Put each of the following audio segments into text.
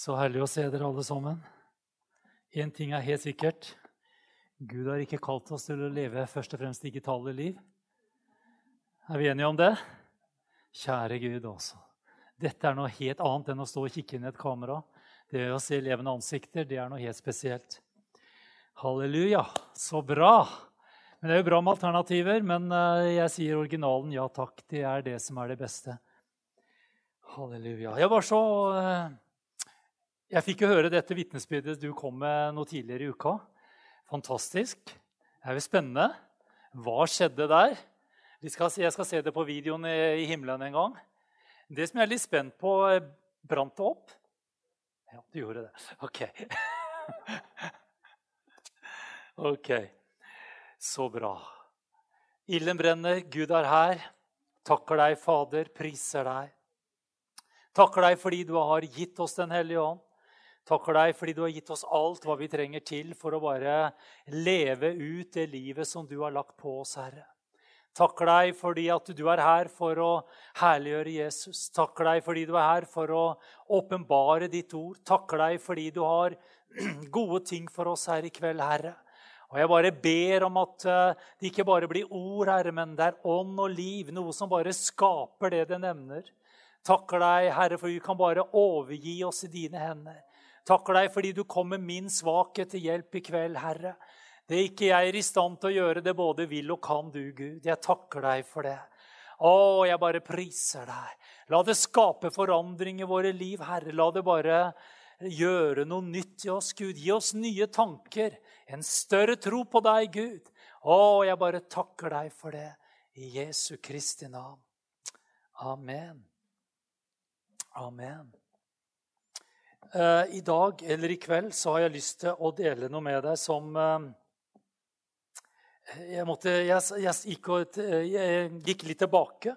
Så herlig å se dere alle sammen. Én ting er helt sikkert. Gud har ikke kalt oss til å leve først og fremst digitale liv. Er vi enige om det? Kjære Gud, også. Dette er noe helt annet enn å stå og kikke inn i et kamera. Det å se levende ansikter, det er noe helt spesielt. Halleluja. Så bra. Men Det er jo bra med alternativer, men eh, jeg sier originalen ja takk. Det er det som er det beste. Halleluja. Jeg var så eh, Jeg fikk jo høre dette vitnesbyrdet du kom med noe tidligere i uka. Fantastisk. Det er jo spennende. Hva skjedde der? Skal, jeg skal se det på videoen i himmelen en gang. Det som jeg er litt spent på eh, Brant det opp? Ja, du gjorde det. OK. ok. Så bra. Ilden brenner, Gud er her. Takker deg, Fader, priser deg. Takker deg fordi du har gitt oss Den hellige ånd. Takker deg fordi du har gitt oss alt hva vi trenger til for å bare leve ut det livet som du har lagt på oss, Herre. Takker deg fordi at du er her for å herliggjøre Jesus. Takker deg fordi du er her for å åpenbare ditt ord. Takker deg fordi du har gode ting for oss her i kveld, Herre. Og Jeg bare ber om at eh, det ikke bare blir ord, Herre, men det er ånd og liv. Noe som bare skaper det det nevner. Takker deg, Herre, for vi kan bare overgi oss i dine hender. Takker deg fordi du kommer min svakhet til hjelp i kveld, Herre. Det er ikke jeg er i stand til å gjøre det både vil og kan du, Gud. Jeg takker deg for det. Å, jeg bare priser deg. La det skape forandring i våre liv, Herre. La det bare gjøre noe nytt i oss, Gud. Gi oss nye tanker, en større tro på deg, Gud. Å, jeg bare takker deg for det. I Jesu Kristi navn. Amen. Amen. Uh, I dag eller i kveld så har jeg lyst til å dele noe med deg som uh, jeg, måtte, jeg, jeg, gikk og, jeg, gikk litt tilbake,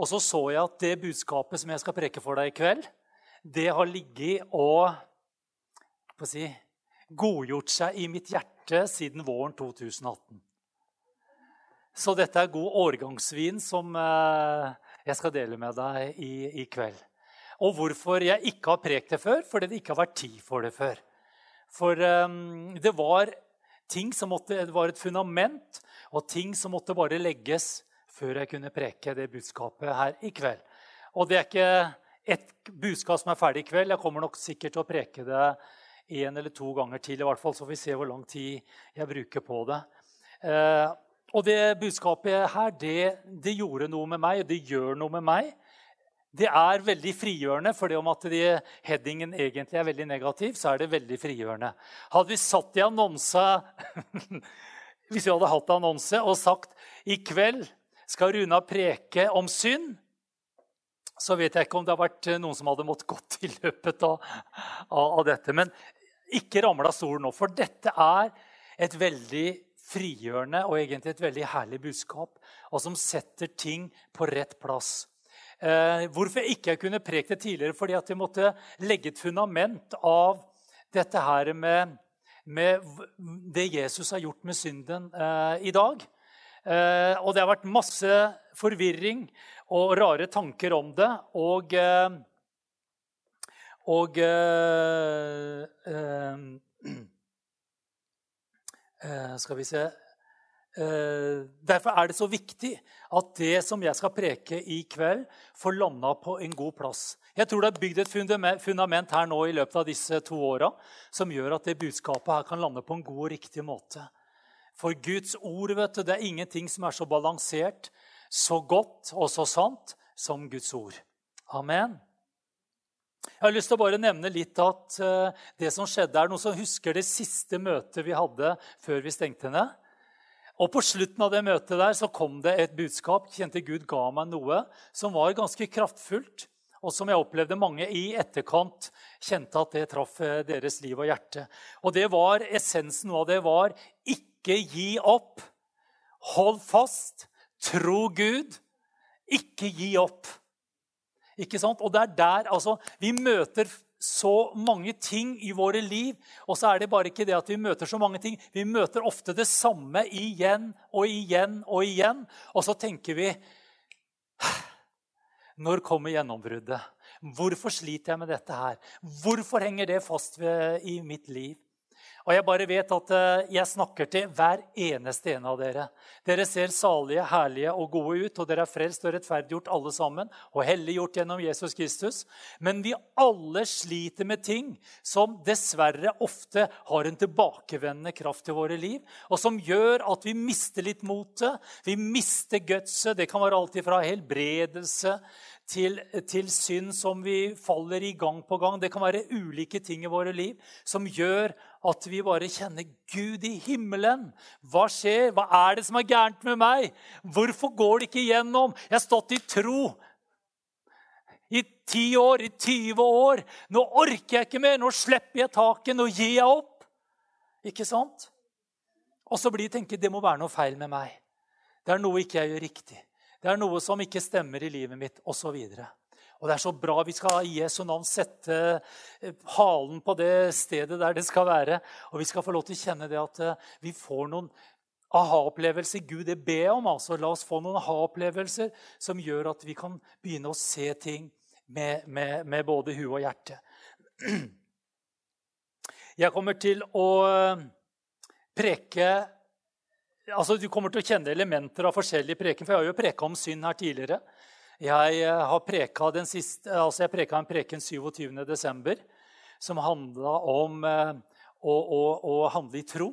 og så så jeg at det budskapet som jeg skal preke for deg i kveld, det har ligget og si, godgjort seg i mitt hjerte siden våren 2018. Så dette er god årgangsvin som jeg skal dele med deg i, i kveld. Og hvorfor jeg ikke har prekt det før? Fordi det ikke har vært tid for det før. For um, det var ting som måtte, det var et fundament og ting som måtte bare legges før jeg kunne preke det budskapet her i kveld. Og det er ikke et budskap som er ferdig i kveld. Jeg kommer nok sikkert til å preke det én eller to ganger til. i hvert fall, Så får vi se hvor lang tid jeg bruker på det. Eh, og det budskapet her, det, det gjorde noe med meg, og det gjør noe med meg. Det er veldig frigjørende, for om at de, headingen egentlig er veldig negativ, så er det veldig frigjørende. Hadde vi satt i annonse Hvis vi hadde hatt annonse og sagt i kveld skal Runa preke om synd, så vet jeg ikke om det har vært noen som hadde måttet gått i løpet av, av, dette. Men ikke ramle av stolen nå, for dette er et veldig frigjørende og egentlig et veldig herlig budskap, og som setter ting på rett plass. Eh, hvorfor jeg ikke kunne prekt det tidligere? Fordi at jeg måtte legge et fundament av dette her med, med det Jesus har gjort med synden eh, i dag. Eh, og det har vært masse forvirring og rare tanker om det. Og, og øh, øh, øh, Skal vi se derfor er det så viktig at det som jeg skal preke i kveld, får landa på en god plass. Jeg tror det er bygd et fundament her nå i løpet av disse to åra som gjør at det budskapet her kan lande på en god og riktig måte. For Guds ord vet du, det er ingenting som er så balansert, så godt og så sant som Guds ord. Amen. Jeg har lyst til å bare nevne litt at eh, det som skjedde er noen som husker det siste møtet vi hadde før vi stengte ned. Og På slutten av det møtet der så kom det et budskap. Kjente Gud ga meg noe som var ganske kraftfullt, og som jeg opplevde mange i etterkant kjente at det traff eh, deres liv og hjerte. Og det var essensen av det var ikke gi opp. Hold fast. Tro Gud. Ikke gi opp. Ikke sant? Og det er der altså, Vi møter så mange ting i våre liv. Og så er det bare ikke det at vi møter så mange ting. Vi møter ofte det samme igjen og igjen og igjen. Og så tenker vi Når kommer gjennombruddet? Hvorfor sliter jeg med dette her? Hvorfor henger det fast ved, i mitt liv? Og jeg bare vet at eh, jeg snakker til hver eneste en av dere. Dere ser salige, herlige og gode ut, og dere er frelst og rettferdiggjort alle sammen. Og helliggjort gjennom Jesus Kristus. Men vi alle sliter med ting som dessverre ofte har en tilbakevendende kraft til våre liv, og som gjør at vi mister litt motet. Vi mister gutset. Det kan være alt fra helbredelse til, til, synd som vi faller i gang på gang. Det kan være ulike ting i våre liv som gjør at vi bare kjenner Gud i himmelen. Hva skjer? Hva er det som er gærent med meg? Hvorfor går det ikke igjennom? Jeg har stått i tro i ti år, i 20 år. Nå orker jeg ikke mer. Nå slipper jeg taket. Nå gir jeg opp. Ikke sant? Og så blir jeg tenker, det må være noe feil med meg. Det er noe ikke jeg gjør riktig. Det er noe som ikke stemmer i livet mitt, osv. Og det er så bra. Vi skal i Jesu navn sette eh, halen på det stedet der det skal være. Og vi skal få lov til å kjenne det at eh, vi får noen aha-opplevelser. Gud det ber om. altså. La oss få noen aha-opplevelser som gjør at vi kan begynne å se ting med, med, med både huet og hjerte. Jeg kommer til å eh, preke altså, Du kommer til å kjenne elementer av forskjellige preken. For jeg har jo preka om synd her tidligere. Jeg eh, har preka den siste, altså jeg preka en preken 27.12. som handla om eh, å, å, å, handle i tro.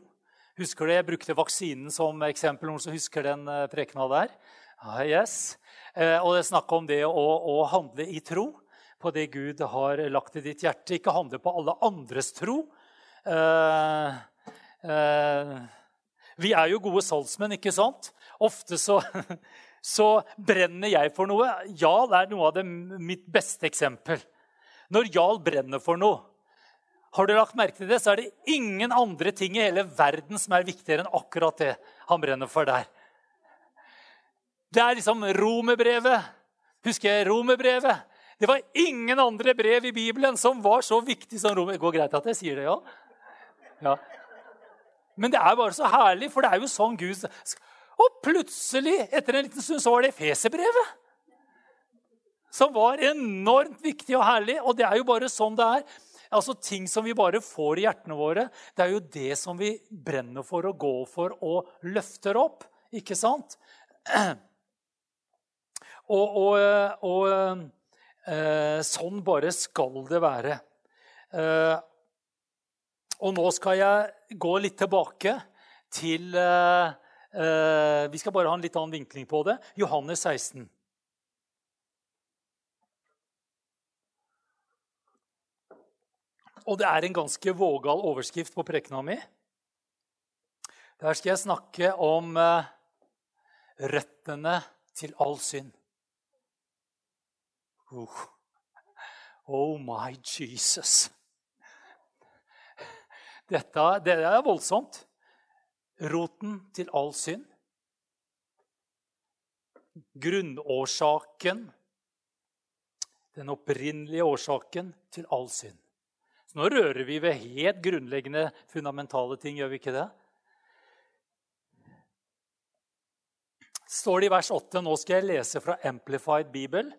Husker du, Jeg brukte vaksinen som eksempel. Noen som husker den eh, prekena der? Ah, yes. Og det snakka om det å, å, handle i tro på det Gud har lagt i ditt hjerte. Ikke handle på alle andres tro. Eh, eh, vi er jo gode salgsmenn, ikke sant? Ofte så, så brenner jeg for noe. Jarl er noe av det mitt beste eksempel. Når Jarl brenner for noe, har du lagt merke til det, så er det ingen andre ting i hele verden som er viktigere enn akkurat det han brenner for der. Det er liksom romerbrevet. Husker jeg romerbrevet? Det var ingen andre brev i Bibelen som var så viktig som romer. Det går greit at jeg sier det, ja? ja. Men det er bare så herlig, for det er jo sånn Gud Og plutselig, etter en liten stund, så var det Feserbrevet. Som var enormt viktig og herlig. Og det er jo bare sånn det er. Altså Ting som vi bare får i hjertene våre, det er jo det som vi brenner for og går for og løfter opp. Ikke sant? Og, og, og eh, sånn bare skal det være. Eh, og nå skal jeg gå litt tilbake til uh, uh, Vi skal bare ha en litt annen vinkling på det. Johannes 16. Og det er en ganske vågal overskrift på prekena mi. Der skal jeg snakke om uh, røttene til all synd. Oh, oh my Jesus. Dette det er voldsomt. Roten til all synd. Grunnårsaken, den opprinnelige årsaken til all synd. Så nå rører vi ved helt grunnleggende, fundamentale ting, gjør vi ikke det? står det i vers 8. Nå skal jeg lese fra Amplified Bibel,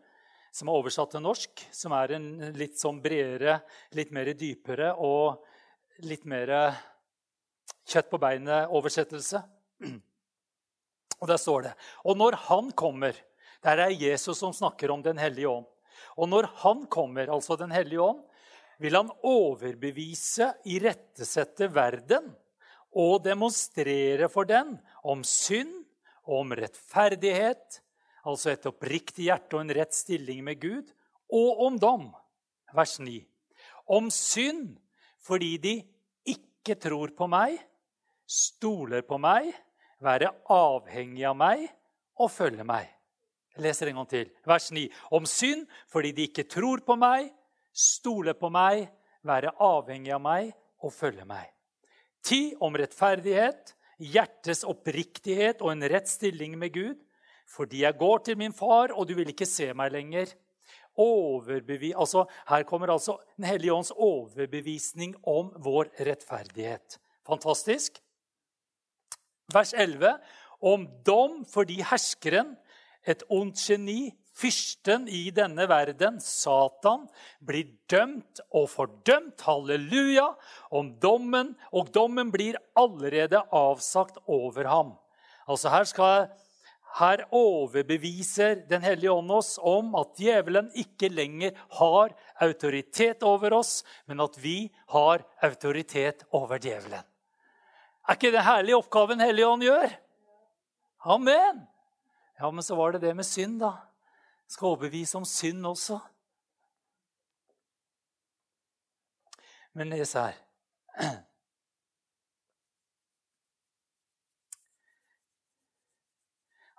som er oversatt til norsk. Som er en litt sånn bredere, litt mer dypere og litt mer eh, kjøtt på beinet-oversettelse. Og der står det Og når han kommer Der er Jesus som snakker om Den hellige ånd. Og når han kommer, altså Den hellige ånd, vil han overbevise, irettesette verden og demonstrere for den om synd og om rettferdighet, altså et oppriktig hjerte og en rett stilling med Gud, og om dom. Vers 9. Om synd fordi de ikke tror på meg, stoler på meg, være avhengig av meg og følge meg. Jeg leser en gang til. Vers 9. Om synd fordi de ikke tror på meg, stoler på meg, være avhengig av meg og følge meg. Ti om rettferdighet, hjertets oppriktighet og en rett stilling med Gud. Fordi jeg går til min far, og du vil ikke se meg lenger altså, her kommer altså Den hellige ånds overbevisning om vår rettferdighet. Fantastisk. Vers 11. Om dom fordi herskeren, et ondt geni, fyrsten i denne verden, Satan, blir dømt og fordømt. Halleluja! Om dommen, og dommen blir allerede avsagt over ham. Altså Her skal her overbeviser Den hellige ånd oss om at djevelen ikke lenger har autoritet over oss, men at vi har autoritet over djevelen. Er ikke det herlige oppgaven Hellige ånd gjør? Amen! Ja, men så var det det med synd, da. Skal overbevise om synd også. Men les her.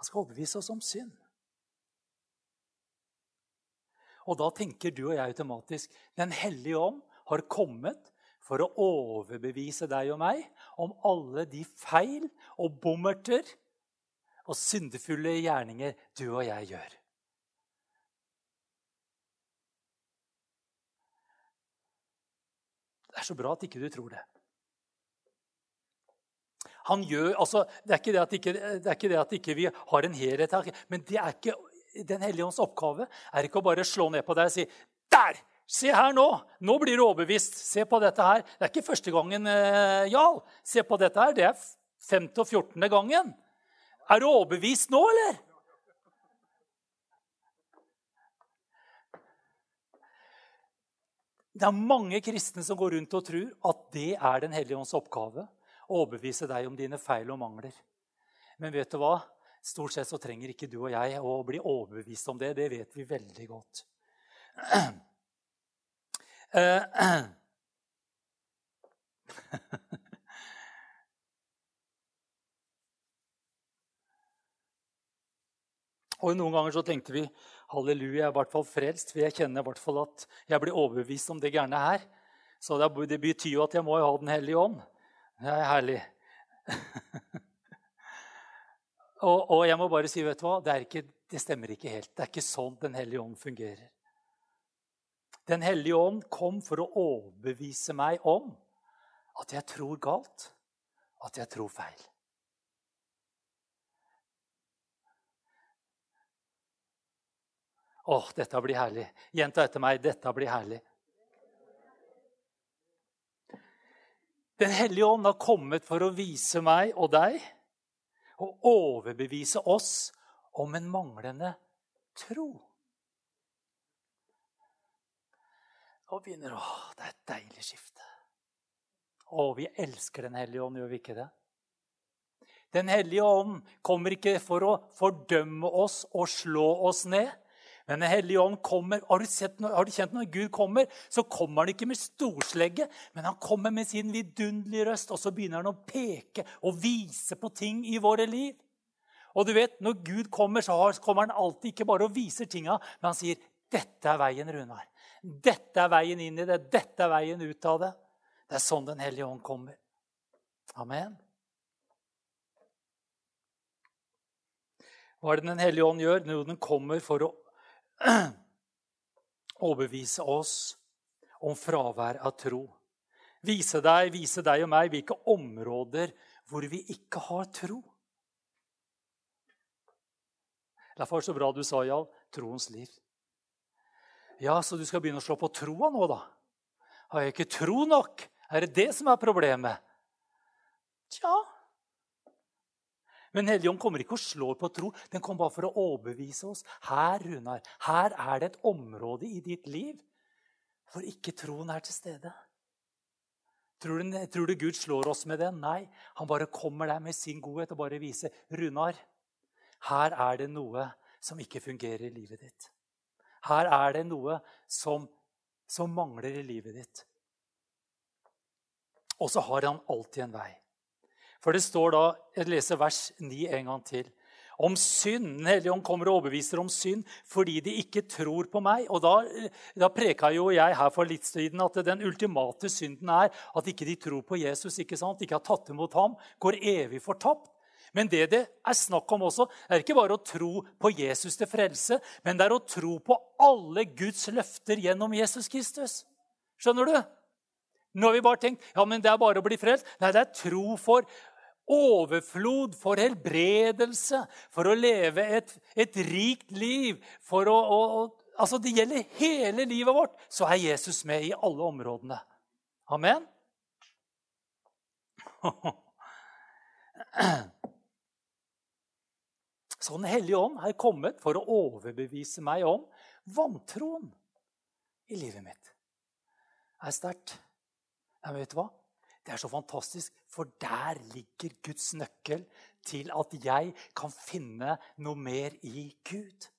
Han skal overbevise oss om synd. Og da tenker du og jeg automatisk Den hellige ånd har kommet for å overbevise deg og meg om alle de feil og bommerter og syndefulle gjerninger du og jeg gjør. Det er så bra at ikke du tror det. Han gjør, altså, det, er ikke det, at ikke, det er ikke det at ikke vi har en helhet, men det er ikke, Den hellige ånds oppgave er ikke å bare slå ned på deg og si Der! Se her nå! Nå blir du overbevist. Se på dette her. Det er ikke første gangen, eh, Jarl. Se på dette her. Det er femte og fjortende gangen. Er du overbevist nå, eller? Det er mange kristne som går rundt og tror at det er Den hellige ånds oppgave. Overbevise deg om dine feil og mangler. Men vet du hva? Stort sett så trenger ikke du og jeg å bli overbevist om det. Det vet vi veldig godt. Uh, Og Noen ganger så tenkte vi halleluja, jeg er i hvert fall frelst. For jeg kjenner i hvert fall at jeg blir overbevist om det gærne her. Så det betyr jo at jeg må ha Den hellige ånd. Det er herlig. og, og, jeg må bare si, vet du hva, det, ikke, det stemmer ikke helt. Det er ikke sånn Den hellige ånd fungerer. Den hellige ånd kom for å overbevise meg om at jeg tror galt, at jeg tror feil. Åh, dette blir herlig. Gjenta etter meg. Dette blir herlig. Den hellige ånd har kommet for å vise meg og deg og overbevise oss om en manglende tro. Og begynner Å, det er et deilig skifte. Å, vi elsker Den hellige ånd, gjør vi ikke det? Den hellige ånd kommer ikke for å fordømme oss og slå oss ned. Men Den hellige ånd kommer. Har du, sett, har du, kjent når Gud kommer, så kommer han ikke med storslegge, men han kommer med sin vidunderlige røst, og så begynner han å peke og vise på ting i våre liv. Og du vet, Når Gud kommer, så kommer han alltid ikke bare og viser tinga, men han sier 'Dette er veien, Runar'. Dette er veien inn i det. Dette er veien ut av det. Det er sånn Den hellige ånd kommer. Amen. Hva er det Den hellige ånd gjør? Jo, den kommer for å overbevise oss om fravær av tro. Vise deg, vise deg og meg hvilke områder hvor vi ikke har tro. Derfor er så bra du sa, Jarl, troens liv. Ja, så du skal begynne å slå på troa nå, da? Har jeg ikke tro nok? Er det det som er problemet? Tja, men Helligånd kommer ikke og slår på tro. Den kommer bare for å overbevise oss. Her Runar, her er det et område i ditt liv hvor ikke troen er til stede. Tror du, tror du, Gud slår oss med det? Nei. Han bare kommer der med sin godhet og bare viser Runar, her er det noe som ikke fungerer i livet ditt. Her er det noe som, som mangler i livet ditt. Og så har han alltid en vei. For det står da, Jeg leser vers 9 en gang til. Om synd. Den hellige ånd kommer og overbeviser om synd fordi de ikke tror på meg. Og Da, da preka jo jeg her for litt siden at den ultimate synden er at ikke de tror på Jesus, ikke sant? ikke har tatt imot ham, går evig fortapt. Men det det er snakk om også, er ikke bare å tro på Jesus til frelse, men det er å tro på alle Guds løfter gjennom Jesus Kristus. Skjønner du? Nå har vi bare tenkt ja, men det er bare å bli frelst. Nei, det er tro for overflod, for helbredelse, for å leve et, et rikt liv. For å, å, altså Det gjelder hele livet vårt. Så er Jesus med i alle områdene. Amen? Så Den hellige ånd er kommet for å overbevise meg om vantroen i livet mitt. Det er sterkt. Men vet du hva? Det er så fantastisk, for der ligger Guds nøkkel til at jeg kan finne noe mer i Gud.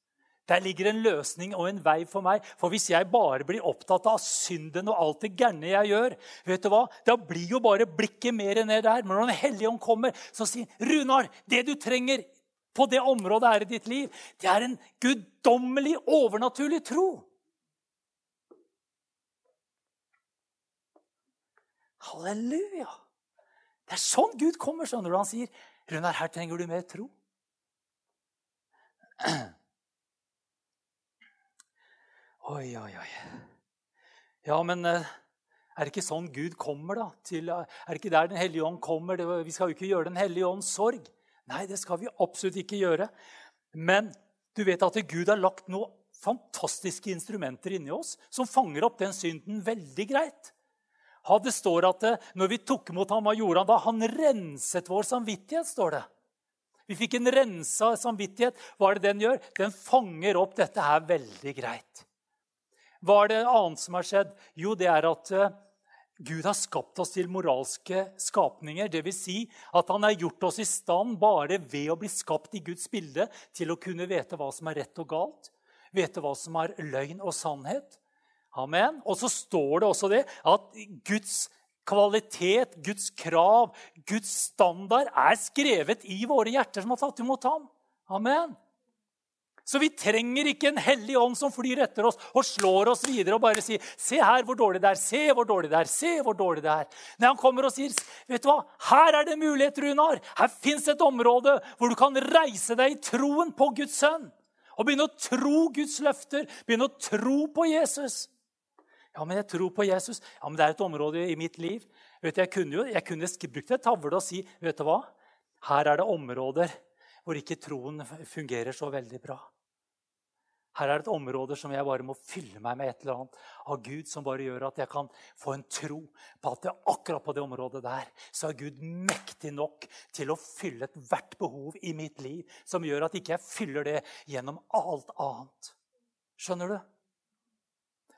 Der ligger en løsning og en vei for meg. For hvis jeg bare blir opptatt av synden og alt det gærne jeg gjør, vet du hva? da blir jo bare blikket mer ned der. Men når Den hellige ånd kommer, så sier Runar, det du trenger på det området her i ditt liv, det er en guddommelig, overnaturlig tro. Halleluja! Det er sånn Gud kommer. skjønner du. Han sier, 'Runar, her trenger du mer tro'. Oi, oi, oi. Ja, men eh, er det ikke sånn Gud kommer, da? Til, er det ikke der Den hellige ånd kommer? vi skal jo ikke gjøre Den hellige ånds sorg. Nei, det skal vi absolutt ikke gjøre. Men du vet at Gud har lagt noen fantastiske instrumenter inni oss som fanger opp den synden veldig greit. Det står at eh, når vi tok imot ham, hva gjorde han da? Han renset vår samvittighet, står det. Vi fikk en rensa samvittighet. Hva er det den gjør? Den fanger opp dette her veldig greit. Hva er det annet som har skjedd? Jo, det er at eh, Gud har skapt oss til moralske skapninger. Dvs. Si at han har gjort oss i stand bare ved å bli skapt i Guds bilde til å kunne vite hva som er rett og galt, vite hva som er løgn og sannhet. Amen. Og så står det også det at Guds kvalitet, Guds krav, Guds standard er skrevet i våre hjerter som har tatt imot ham. Amen. Så vi trenger ikke en hellig ånd som flyr etter oss og slår oss videre og bare sier 'Se her hvor dårlig det er. Se hvor dårlig det er. Se hvor dårlig det er.' Når han kommer og sier 'Vet du hva? Her er det mulighet, Runar. Her fins et område hvor du kan reise deg i troen på Guds sønn.' Og begynne å tro Guds løfter. Begynne å tro på Jesus. Ja, men jeg tror på Jesus. Ja, men det er et område i mitt liv. Vet du, Jeg kunne jo jeg kunne brukt et tavle og si, 'Vet du hva? Her er det områder hvor ikke troen fungerer så veldig bra.' Her er det et område som jeg bare må fylle meg med et eller annet av Gud, som bare gjør at jeg kan få en tro på at akkurat på det området der så er Gud mektig nok til å fylle ethvert behov i mitt liv, som gjør at ikke jeg fyller det gjennom alt annet. Skjønner du?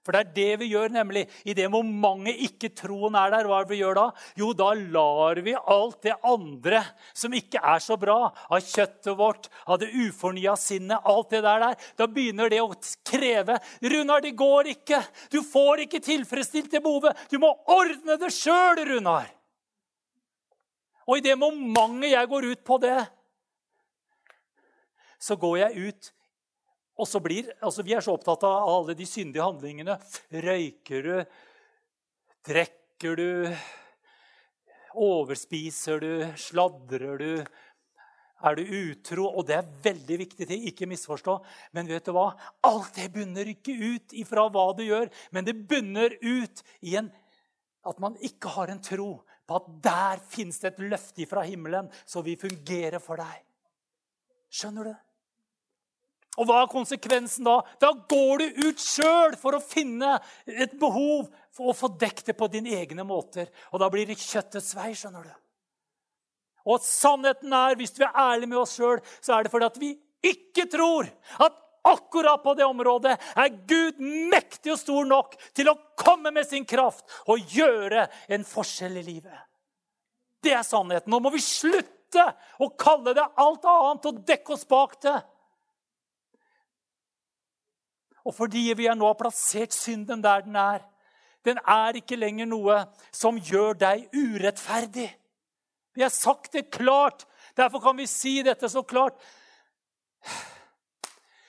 For det er det vi gjør, nemlig. I det momentet ikke-troen er der, hva er det vi gjør da? Jo, da lar vi alt det andre som ikke er så bra, av kjøttet vårt, av det ufornya sinnet, alt det der, der, da begynner det å kreve Runar, det går ikke! Du får ikke tilfredsstilt det behovet. Du må ordne det sjøl, Runar! Og i det momentet jeg går ut på det, så går jeg ut og så blir, altså Vi er så opptatt av alle de syndige handlingene. Røyker du? Drikker du? Overspiser du? Sladrer du? Er du utro? Og det er veldig viktig til, ikke misforstå. Men vet du hva? Alt det bunner ikke ut ifra hva du gjør, men det bunner ut i en, at man ikke har en tro på at der fins det et løfte fra himmelen så vi fungerer for deg. Skjønner du? Og hva er konsekvensen da? Da går du ut sjøl for å finne et behov for å få dekket det på dine egne måter. Og da blir det kjøttets vei, skjønner du. Og sannheten er, hvis vi er ærlige med oss sjøl, så er det fordi at vi ikke tror at akkurat på det området er Gud mektig og stor nok til å komme med sin kraft og gjøre en forskjell i livet. Det er sannheten. Nå må vi slutte å kalle det alt annet og dekke oss bak det. Og fordi vi nå har plassert synden der den er Den er ikke lenger noe som gjør deg urettferdig. Vi har sagt det klart. Derfor kan vi si dette så klart.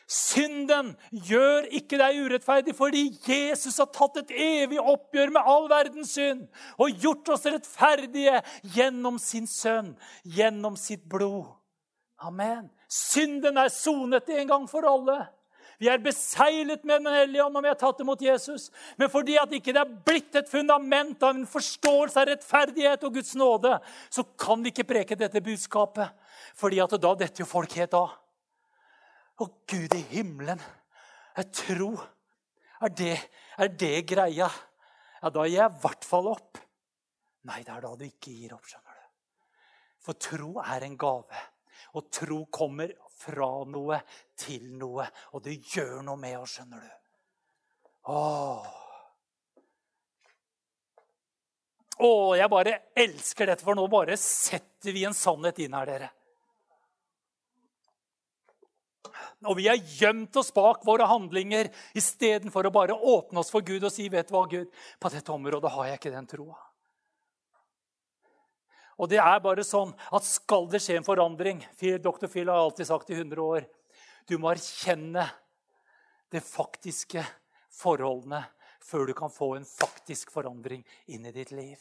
Synden gjør ikke deg urettferdig fordi Jesus har tatt et evig oppgjør med all verdens synd og gjort oss rettferdige gjennom sin sønn, gjennom sitt blod. Amen. Synden er sonet en gang for alle. Vi er beseglet med Den hellige ånd når vi har tatt imot Jesus. Men fordi at ikke det er blitt et fundament av en forståelse av rettferdighet og Guds nåde, så kan vi ikke preke dette budskapet. Fordi at da detter jo folk helt av. Å, Gud i himmelen. Jeg tror Er det, er det greia? Ja, da gir jeg i hvert fall opp. Nei, det er da du ikke gir opp, skjønner du. For tro er en gave. Og tro kommer fra noe til noe. Og det gjør noe med oss, skjønner du. Åh. Åh, jeg bare elsker dette, for nå bare setter vi en sannhet inn her, dere. Og vi har gjemt oss bak våre handlinger istedenfor å bare åpne oss for Gud og si vet du hva, Gud, på dette området har jeg ikke den troa. Og det er bare sånn at skal det skje en forandring Dr. Phil har alltid sagt i 100 år du må erkjenne det faktiske forholdene før du kan få en faktisk forandring inn i ditt liv.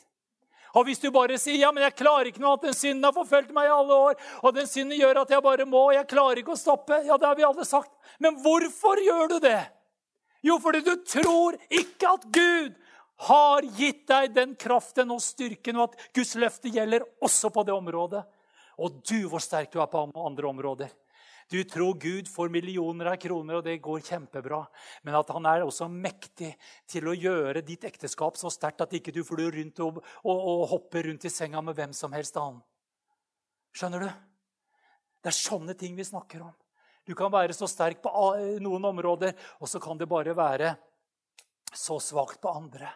Og Hvis du bare sier ja, men jeg klarer ikke noe at den synden har forfulgt meg i alle år, og den synden gjør at jeg bare må, jeg klarer ikke å stoppe, ja, det har vi alle sagt. Men hvorfor gjør du det? Jo, fordi du tror ikke at Gud har gitt deg den kraften og styrken, og at Guds løfte gjelder også på det området. Og du, hvor sterk du er på andre områder. Du tror Gud får millioner av kroner, og det går kjempebra. Men at han er også mektig til å gjøre ditt ekteskap så sterkt at ikke du flyr rundt og, og, og, hopper rundt i senga med hvem som helst annen. Skjønner du? Det er sånne ting vi snakker om. Du kan være så sterk på noen områder, og så kan det bare være så svakt på andre.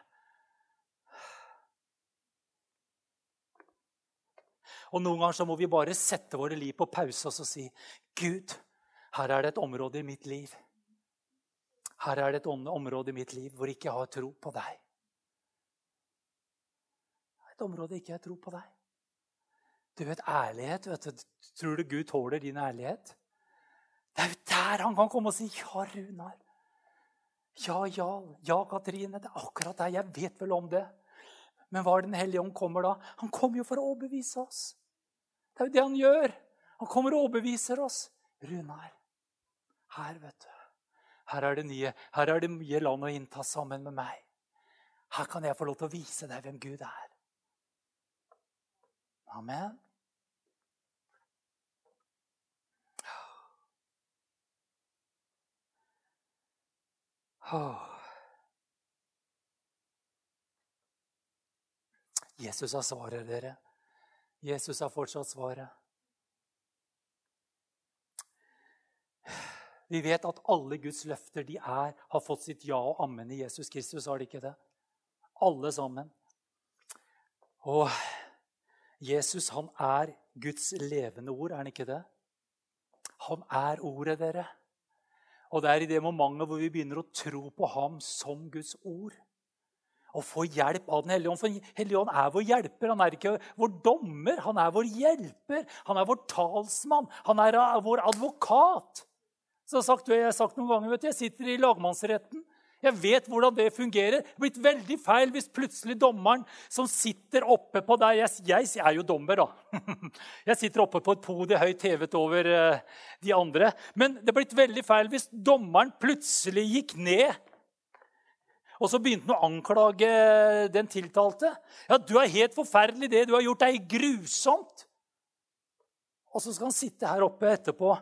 Og Noen ganger så må vi bare sette våre liv på pause og si Gud, her er det et område i mitt liv Her er det et område i mitt liv hvor ikke jeg har tro på deg. Et område ikke jeg tro på deg. Du vet, ærlighet vet du, Tror du Gud tåler din ærlighet? Det er jo der han kan komme og si 'Ja, Runar'. Ja, Jarl. Ja, Katrine. Det er akkurat der. Jeg vet vel om det. Men hva er Den hellige ånd kommer da? Han kommer jo for å overbevise oss. Det er jo det han gjør. Han kommer og overbeviser oss. Runar, her, vet du. Her er det nye. Her er det mye land å innta sammen med meg. Her kan jeg få lov til å vise deg hvem Gud er. Amen. Oh. Jesus har svaret, dere. Jesus har fortsatt svaret. Vi vet at alle Guds løfter de er, har fått sitt ja og ammen i Jesus Kristus. Har de ikke det? Alle sammen. Og Jesus han er Guds levende ord, er han ikke det? Han er ordet, dere. Og det er i det momentet hvor vi begynner å tro på ham som Guds ord, og få hjelp av Den hellige ånd. For Hellige ånd er vår hjelper. Han er ikke vår dommer. Han er vår hjelper. Han er vår talsmann. Han er vår advokat. Så jeg har sagt, jeg har sagt noen ganger, vet du, jeg sitter i lagmannsretten. Jeg vet hvordan det fungerer. Det er blitt veldig feil hvis plutselig dommeren som sitter oppe på deg Jeg, jeg, jeg er jo dommer, da. Jeg sitter oppe på et podium høyt hevet over eh, de andre. Men det er blitt veldig feil hvis dommeren plutselig gikk ned og så begynte han å anklage den tiltalte. Ja, 'Du er helt forferdelig. Det du har gjort, er grusomt.' Og så skal han sitte her oppe etterpå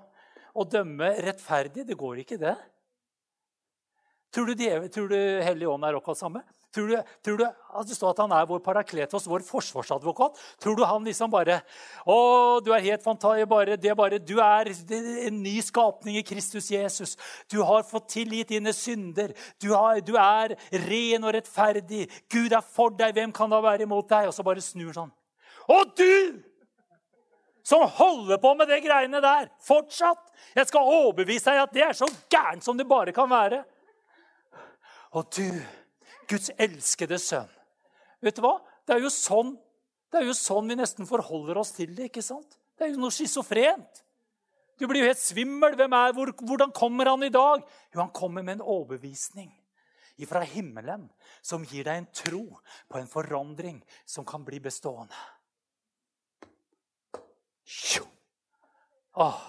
og dømme rettferdig. Det går ikke, det. Tror du, tror du Hellig Ånd er akkurat samme? Tror du, tror du at det står at han er vår parakletos, vår forsvarsadvokat? Tror du han liksom bare Å, du er helt fantastisk. Bare, det bare, du er en ny skapning i Kristus Jesus. Du har fått tilgitt dine synder. Du, har, du er ren og rettferdig. Gud er for deg. Hvem kan da være imot deg? Og så bare snur sånn. Og du! Som holder på med de greiene der fortsatt. Jeg skal overbevise deg at det er så gærent som det bare kan være. Og du, Guds elskede sønn Vet du hva? Det er jo sånn, er jo sånn vi nesten forholder oss til det. ikke sant? Det er jo noe schizofrent. Du blir jo helt svimmel. Hvem er, hvor, hvordan kommer han i dag? Jo, han kommer med en overbevisning fra himmelen som gir deg en tro på en forandring som kan bli bestående. Åh.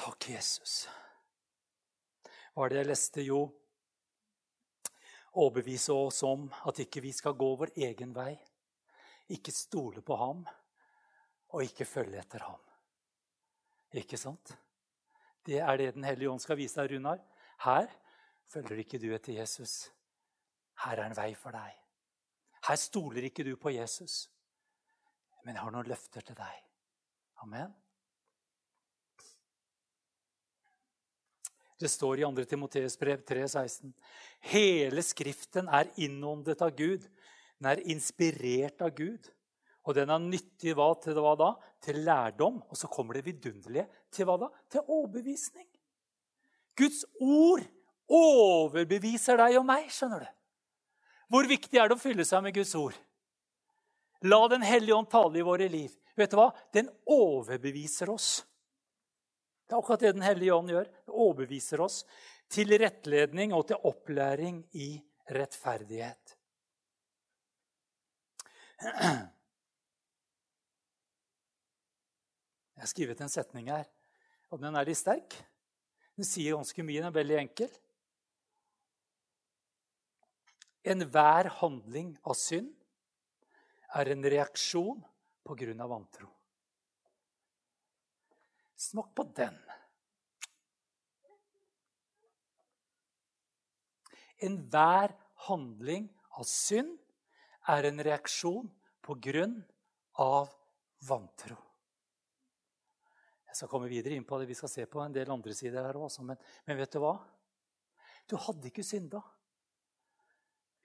Takk, Jesus. Hva er det jeg leste? Jo, overbevise oss om at ikke vi skal gå vår egen vei. Ikke stole på ham, og ikke følge etter ham. Ikke sant? Det er det Den hellige ånd skal vise deg, Runar. Her følger ikke du etter Jesus. Her er en vei for deg. Her stoler ikke du på Jesus. Men jeg har noen løfter til deg. Amen. Det står i 2. Timoteus brev 3,16.: Hele Skriften er innåndet av Gud. Den er inspirert av Gud. Og den er nyttig hva, til hva da? Til lærdom. Og så kommer det vidunderlige til hva da? Til overbevisning. Guds ord overbeviser deg og meg, skjønner du. Hvor viktig er det å fylle seg med Guds ord? La Den hellige ånd tale i våre liv. Vet du hva? Den overbeviser oss. Det er akkurat det Den hellige ånd gjør. Det overbeviser oss til rettledning og til opplæring i rettferdighet. Jeg har skrevet en setning her, og den er litt sterk. Den sier ganske mye. Den er veldig enkel. Enhver handling av synd er en reaksjon på grunn av vantro. Smak på den. Enhver handling av synd er en reaksjon på grunn av vantro. Jeg skal komme videre inn på det. Vi skal se på en del andre sider her også. Men, men vet du hva? Du hadde ikke synda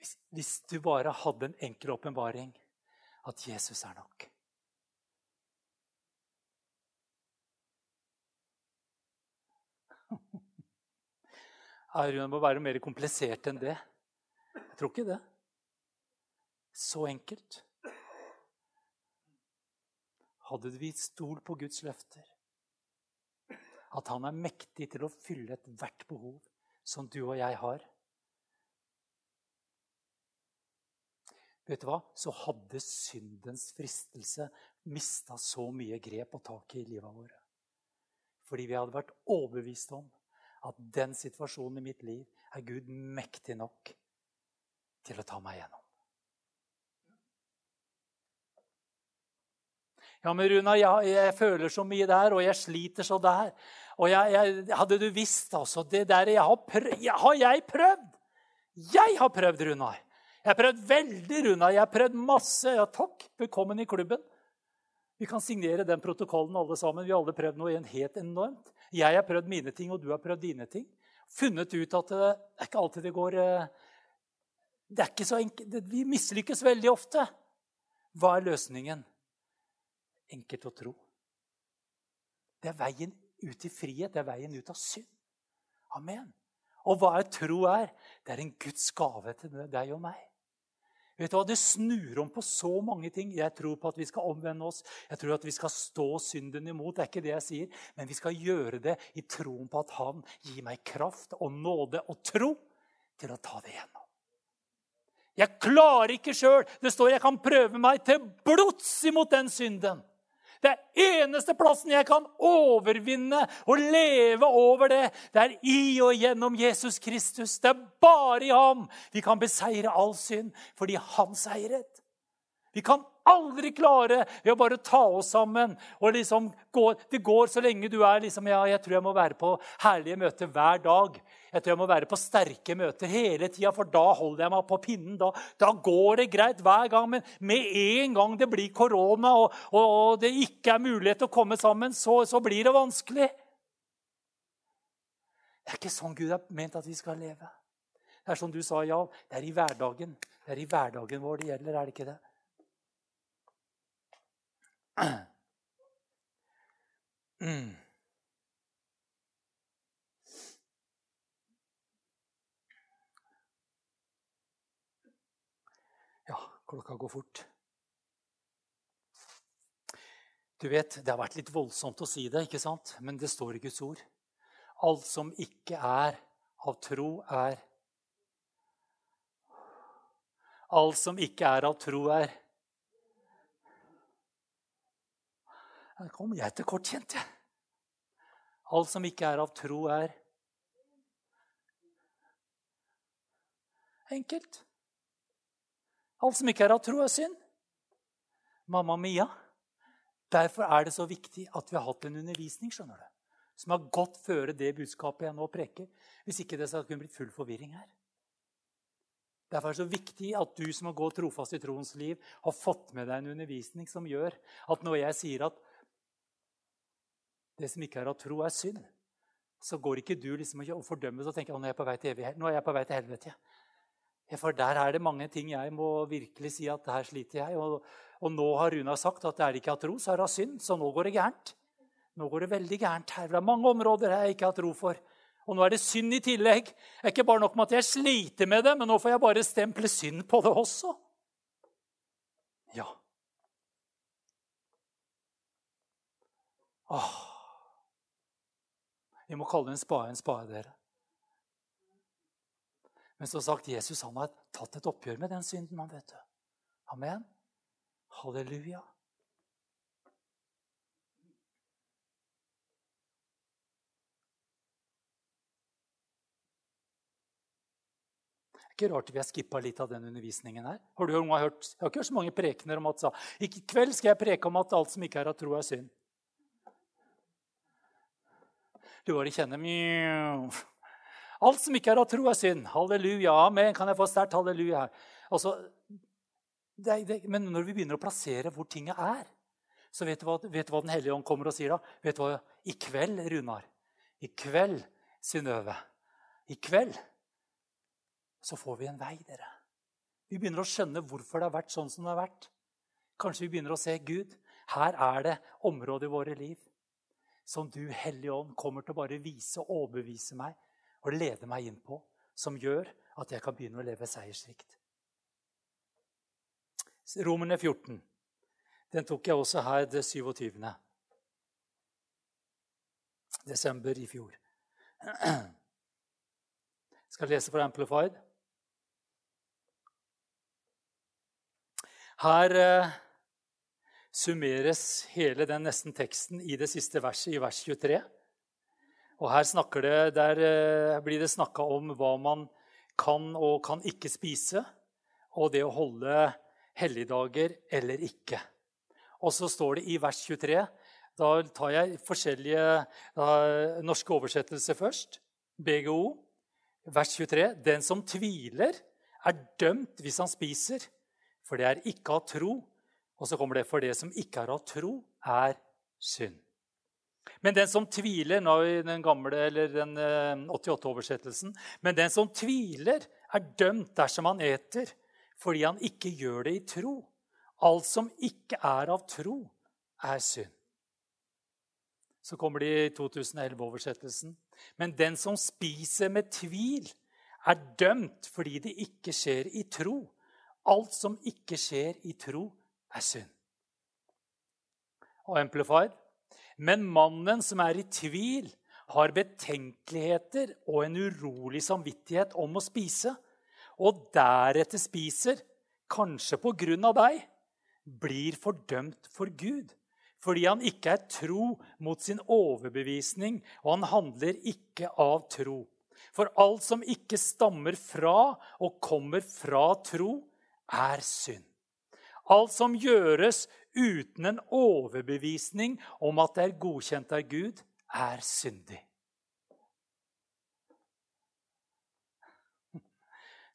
hvis, hvis du bare hadde en enkel åpenbaring at Jesus er nok. Det må være mer komplisert enn det. Jeg tror ikke det. Så enkelt. Hadde vi stolt på Guds løfter, at han er mektig til å fylle ethvert behov som du og jeg har. Vet du hva? Så hadde syndens fristelse mista så mye grep og tak i livet vårt. Fordi vi hadde vært overbevist om at den situasjonen i mitt liv er Gud mektig nok til å ta meg gjennom. Ja, men Runa, jeg, jeg, føler så mye der, og jeg sliter så der. Og jeg, jeg, Hadde du visst, altså Det der jeg har, prøvd, har jeg prøvd! Jeg har prøvd, Runar. Jeg har prøvd veldig, Runar. Jeg har prøvd masse. Ja, takk. Velkommen i klubben. Vi kan signere den protokollen alle sammen. Vi har alle prøvd noe helt enormt. Jeg har prøvd mine ting, og du har prøvd dine ting. Funnet ut at det er ikke alltid det går eh, Det er ikke så enkelt. Vi mislykkes veldig ofte. Hva er løsningen? enkelt å tro. Det er veien ut i frihet. Det er veien ut av synd. Amen. Og hva er tro er? Det er en Guds gave til deg og meg. Vet du hva? Det snur om på så mange ting. Jeg tror på at vi skal omvende oss. Jeg tror at vi skal stå synden imot. Det er ikke det jeg sier. Men vi skal gjøre det i troen på at Han gir meg kraft og nåde og tro til å ta det igjennom. Jeg klarer ikke sjøl. Det står jeg kan prøve meg til blods imot den synden. Det er eneste plassen jeg kan overvinne og leve over det. Det er i og gjennom Jesus Kristus. Det er bare i ham vi kan beseire all synd, fordi han seiret. Vi kan aldri klare ved å bare ta oss sammen. og liksom går, Det går så lenge du er liksom, ja, jeg tror jeg må være på herlige møter hver dag. Jeg tror jeg må være på sterke møter hele tida, for da holder jeg meg på pinnen. Da, da, går det greit hver gang. Men med en gang det blir korona og, og, og det ikke er mulighet til å komme sammen, så, så blir det vanskelig. Det er ikke sånn Gud har ment at vi skal leve. Det er som du sa, Jarl. Det er i hverdagen. Det er i hverdagen vår det gjelder, er det ikke det? Mm. Ja, klokka går fort. Du vet, Det har vært litt voldsomt å si det, ikke sant? men det står i Guds ord. Alt som ikke er av tro, er Alt som ikke er av tro, er Her kom jeg til kort, kjente jeg. Alt som ikke er av tro, er enkelt. Alt som ikke er av tro, er synd. Mamma Mia, derfor er det så viktig at vi har hatt en undervisning skjønner du, som har gått føre det budskapet jeg nå preker. Hvis ikke det så hadde blitt full forvirring her. Derfor er det så viktig at du som har gått trofast i troens liv, har fått med deg en undervisning som gjør at når jeg sier at det som ikke er av tro, er synd, så går ikke du liksom og fordømmes og tenker at nå er jeg på vei til evighet. Nå er jeg på vei til helvete. For der er det mange ting jeg må virkelig si at her sliter jeg. Og, og nå har Runa sagt at det er ikke av tro, så er det av synd. Så nå går det gærent. Nå går det veldig gærent her. Det er mange områder jeg ikke har tro for. Og nå er det synd i tillegg. Det er ikke bare nok med at jeg sliter med det, men nå får jeg bare stemple synd på det også. Ja. Åh. Vi må kalle en spade en spade, dere. Men som sagt, Jesus han har tatt et oppgjør med den synden. han vet du. Amen. Halleluja. ikke rart vi har skippa litt av den undervisningen her. Har du hørt, jeg har ikke hørt så mange prekener om at sa, i kveld skal jeg preke om at alt som ikke er av tro, er synd. Du bare kjenner mjau. Alt som ikke er av tro, er synd. Halleluja. Amen. Kan jeg få sterkt halleluja her? Altså, det, det, men når vi begynner å plassere hvor tinget er, så vet du, hva, vet du hva Den hellige ånd kommer og sier da? Vet du hva? I kveld, Runar. I kveld, Synnøve. I kveld så får vi en vei, dere. Vi begynner å skjønne hvorfor det har vært sånn som det har vært. Kanskje vi begynner å se Gud. Her er det områder i våre liv som du, Hellige Ånd, kommer til å bare vise og overbevise meg og lede meg inn på, som gjør at jeg kan begynne å leve seiersrikt. Romerne 14. Den tok jeg også her det 27. desember i fjor. Jeg skal lese fra Amplified. Her eh, summeres hele den nesten teksten i det siste verset, i vers 23. Og her det, der eh, blir det snakka om hva man kan og kan ikke spise, og det å holde helligdager eller ikke. Og så står det i vers 23 Da tar jeg forskjellige da, norske oversettelser først. BGO, vers 23. Den som tviler, er dømt hvis han spiser, for det er ikke av tro og så kommer det for det som ikke er av tro, er synd. Men den som tviler nå i den gamle, eller den 88-oversettelsen, eh, men den som tviler, er dømt dersom han eter, fordi han ikke gjør det i tro. Alt som ikke er av tro, er synd. Så kommer det i 2011-oversettelsen. Men den som spiser med tvil, er dømt fordi det ikke skjer i tro. Alt som ikke skjer i tro, er synd. Og Amplified. Men mannen som er i tvil, har betenkeligheter og en urolig samvittighet om å spise, og deretter spiser, kanskje på grunn av deg, blir fordømt for Gud, fordi han ikke er tro mot sin overbevisning, og han handler ikke av tro. For alt som ikke stammer fra og kommer fra tro, er synd. Alt som gjøres uten en overbevisning om at det er godkjent av Gud, er syndig.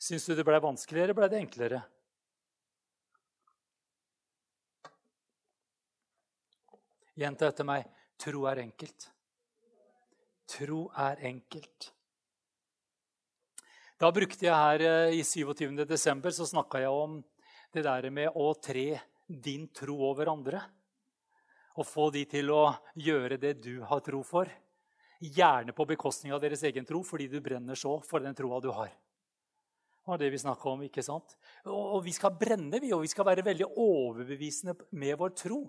Syns du det ble vanskeligere, ble det enklere? Gjenta etter meg tro er enkelt. Tro er enkelt. Da brukte jeg her eh, i 27. desember så snakka jeg om det der med å tre din tro over andre. Og få de til å gjøre det du har tro for. Gjerne på bekostning av deres egen tro, fordi du brenner så for den troa du har. Det var det vi snakka om. ikke sant? Og Vi skal brenne, vi, og vi skal være veldig overbevisende med vår tro.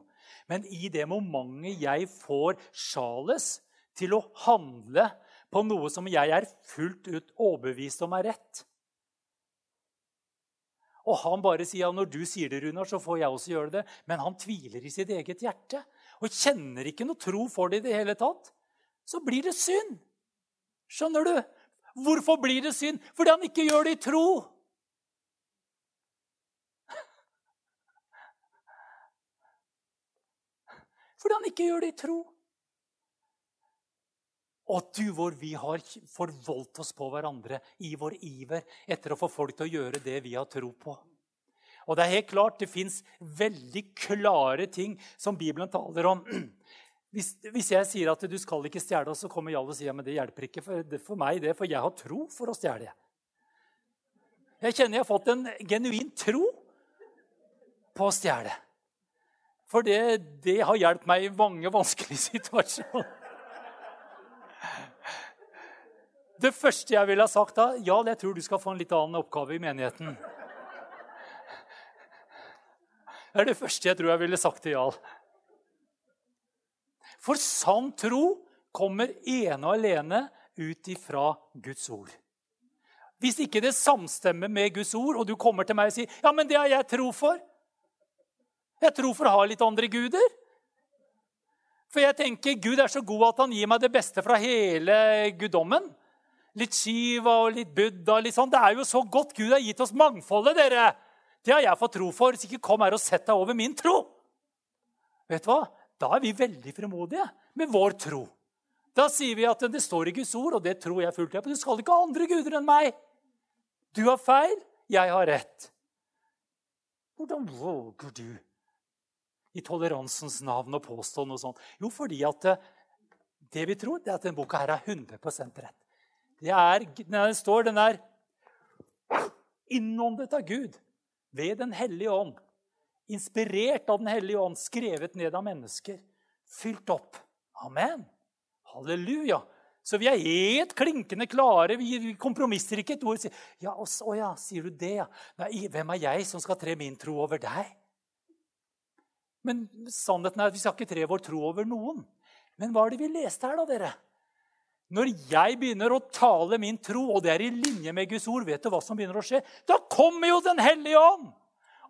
Men i det momentet jeg får sjales til å handle på noe som jeg er fullt ut overbevist om er rett, og han bare sier ja, når du sier det, Runar, så får jeg også gjøre det. Men han tviler i sitt eget hjerte og kjenner ikke noe tro for det i det hele tatt. så blir det synd. Skjønner du? Hvorfor blir det synd? Fordi han ikke gjør det i tro. Fordi han ikke gjør det i tro. Og du, hvor vi har forvoldt oss på hverandre i vår iver etter å få folk til å gjøre det vi har tro på. Og det er helt klart, det fins veldig klare ting som Bibelen taler om. Hvis, hvis, jeg sier at du skal ikke stjele, så kommer Jarl og sier men det hjelper ikke for, for meg, det, for jeg har tro for å stjele. Jeg kjenner jeg har fått en genuin tro på å stjele. For det, det har hjulpet meg i mange vanskelige situasjoner. Det første jeg ville ha sagt da Jarl, jeg tror du skal få en litt annen oppgave i menigheten. Det er det første jeg tror jeg ville sagt til Jarl. For sann tro kommer ene og alene ut ifra Guds ord. Hvis ikke det samstemmer med Guds ord, og du kommer til meg og sier ja, men det har jeg tro for Jeg tror for å ha litt andre guder. For jeg tenker Gud er så god at han gir meg det beste fra hele guddommen. Litt Shiva og litt Buddha. Litt sånn. Det er jo så godt Gud har gitt oss mangfoldet, dere. Det har jeg fått tro for. Så ikke kom her og sett deg over min tro. Vet du hva? Da er vi veldig fremodige med vår tro. Da sier vi at det står i Guds ord, og det tror jeg fullt på. Du skal ikke ha andre guder enn meg. Du har feil, jeg har rett. Hvordan våger du i toleransens navn å påstå noe sånt? Jo, fordi at eh, det vi tror, det er at denne boka her er 100% rett. Det er, det står, den er innåndet av Gud ved Den hellige ånd inspirert av Den hellige ånd, skrevet ned av mennesker, fylt opp. Amen. Halleluja. Så vi er helt klinkende klare. Vi kompromisser ikke et ord. Ja, å ja, sier du det, ja. Nei, hvem er jeg som skal tre min tro over deg? Men sannheten er at vi skal ikke tre vår tro over noen. Men hva er det vi leste her, da, dere? Når jeg begynner å tale min tro, og det er i linje med Guds ord, vet du hva som begynner å skje? Da kommer jo Den hellige ånd!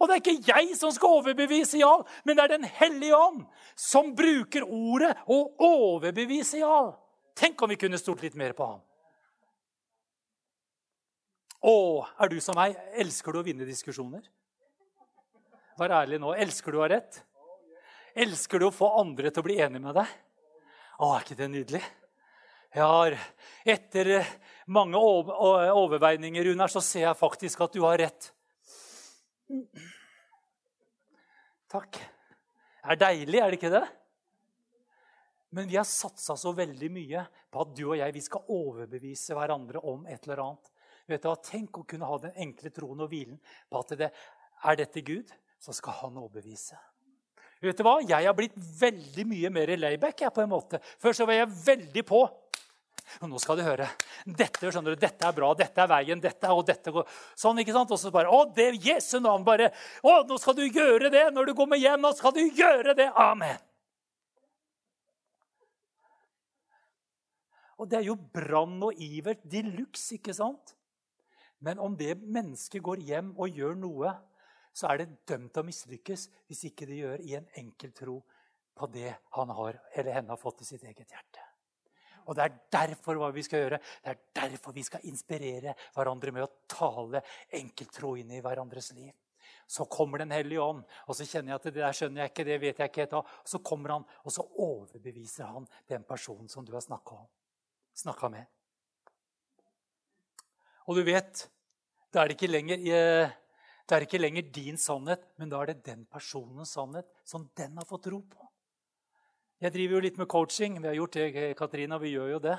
Og det er ikke jeg som skal overbevise Jarl, men det er Den hellige ånd som bruker ordet og overbeviser Jarl. Tenk om vi kunne stort litt mer på ham. Å, er du som meg? Elsker du å vinne diskusjoner? Vær ærlig nå. Elsker du å ha rett? Elsker du å få andre til å bli enig med deg? Å, er ikke det nydelig? Jeg har, etter mange overveininger, Runar, så ser jeg faktisk at du har rett. Takk. Det er deilig, er det ikke det? Men vi har satsa så veldig mye på at du og jeg vi skal overbevise hverandre om et eller annet. Vet du? Tenk å kunne ha den enkle troen og hvilen på at det, er dette Gud, så skal han overbevise. Vet du hva? Jeg har blitt veldig mye mer layback. Jeg, på en måte. Før så var jeg veldig på. Og nå skal du høre. Dette skjønner du, dette er bra, dette er veien, dette og dette går Sånn, ikke sant? Og så bare Å, det Jesu navn, bare Å, nå skal du gjøre det når du kommer hjem. Nå skal du gjøre det. Amen. Og det er jo brann og iver de luxe, ikke sant? Men om det mennesket går hjem og gjør noe, så er det dømt å mislykkes hvis ikke det gjør i en enkel tro på det han har, eller henne har fått i sitt eget hjerte. Og det er derfor hva vi skal gjøre. Det er derfor vi skal inspirere hverandre med å tale enkelttro inn i hverandres liv. Så kommer Den hellige ånd, og så kjenner jeg at det der skjønner jeg ikke, det vet jeg ikke helt av. Så kommer han, og så overbeviser han den personen som du har snakka med. Og du vet, da er det ikke lenger eh, det er ikke lenger din sannhet, men da er det den personens sannhet som den har fått tro på. Jeg driver jo litt med coaching. Vi har gjort det, Katrina. Vi gjør jo det.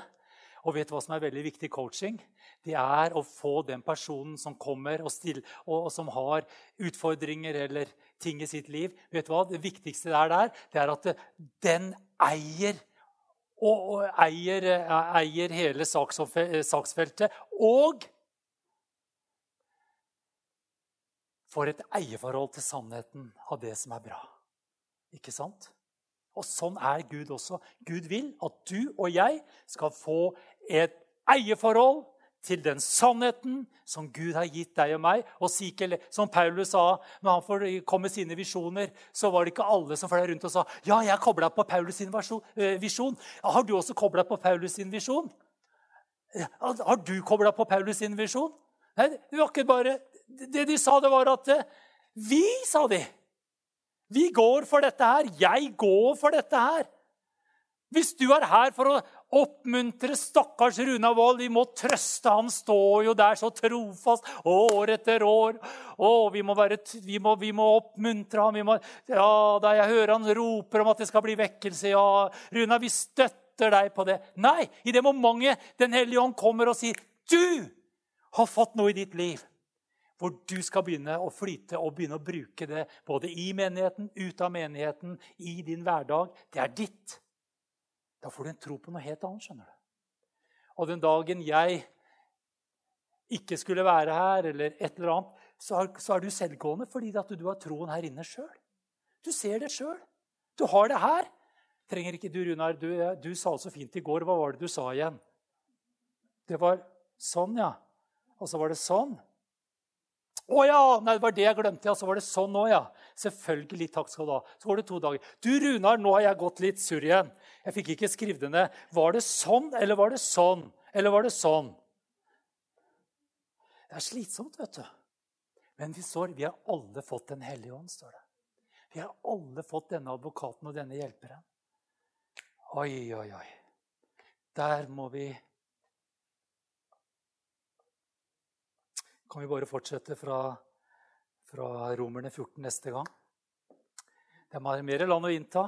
Og vet du hva som er veldig viktig coaching? Det er å få den personen som kommer og, stiller, og, og, som har utfordringer eller ting i sitt liv Vet du hva? Det viktigste der, der det er at den eier og, og eier, eier, hele saksfeltet. Og får et eierforhold til sannheten av det som er bra. Ikke sant? Og sånn er Gud også. Gud vil at du og jeg skal få et eierforhold til den sannheten som Gud har gitt deg og meg. Og Sikel, som Paulus sa når han kom med sine visjoner, så var det ikke alle som fløy rundt og sa ja, jeg kobla på Paulus sin eh, visjon. Har du også kobla på Paulus sin visjon? Har du kobla på Paulus sin visjon? Nei, det var ikke bare Det de sa, det var at eh, Vi, sa de. Vi går for dette her. Jeg går for dette her. Hvis du er her for å oppmuntre stakkars Runa Wold Vi må trøste Han står jo der så trofast år etter år. Å, vi må, være, vi må, vi må oppmuntre ham. Må, ja, da jeg hører han roper om at det skal bli vekkelse. Ja, Runa, vi støtter deg på det. Nei, i det momentet Den hellige ånd kommer og sier du har fått noe i ditt liv hvor du skal begynne å flyte og begynne å bruke det både i menigheten, ut av menigheten, i din hverdag. Det er ditt. Da får du en tro på noe helt annet. skjønner du. Og den dagen jeg ikke skulle være her, eller et eller annet, så er, du selvgående fordi at du har troen her inne sjøl. Du ser det sjøl. Du har det her. Trenger ikke du, Runar, du, du sa så fint i går. Hva var det du sa igjen? Det var sånn, ja. Og så var det sånn. Å ja! Nei, det var det jeg glemte. Ja, så var det sånn òg, ja. Selvfølgelig. Takk skal du ha. Så går det to dager. Du, Runar, nå har jeg gått litt surr igjen. Jeg fikk ikke skrevet det ned. Var det sånn, eller var det sånn? Eller var det sånn? Det er slitsomt, vet du. Men vi står, vi har alle fått Den hellige ånd, står det. Vi har alle fått denne advokaten og denne hjelperen. Oi, oi, oi. Der må vi kan vi bare fortsette fra, fra Romerne 14 neste gang. Det er mer land å innta.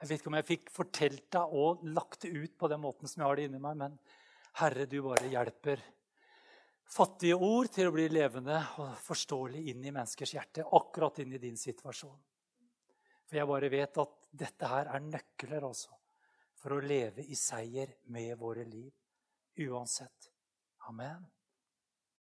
Jeg vet ikke om jeg fikk fortalt deg og lagt det ut på den måten som jeg har det inni meg, men Herre, du bare hjelper fattige ord til å bli levende og forståelig inn i menneskers hjerte, akkurat inn i din situasjon. For jeg bare vet at dette her er nøkler altså, for å leve i seier med våre liv. Uansett. Amen.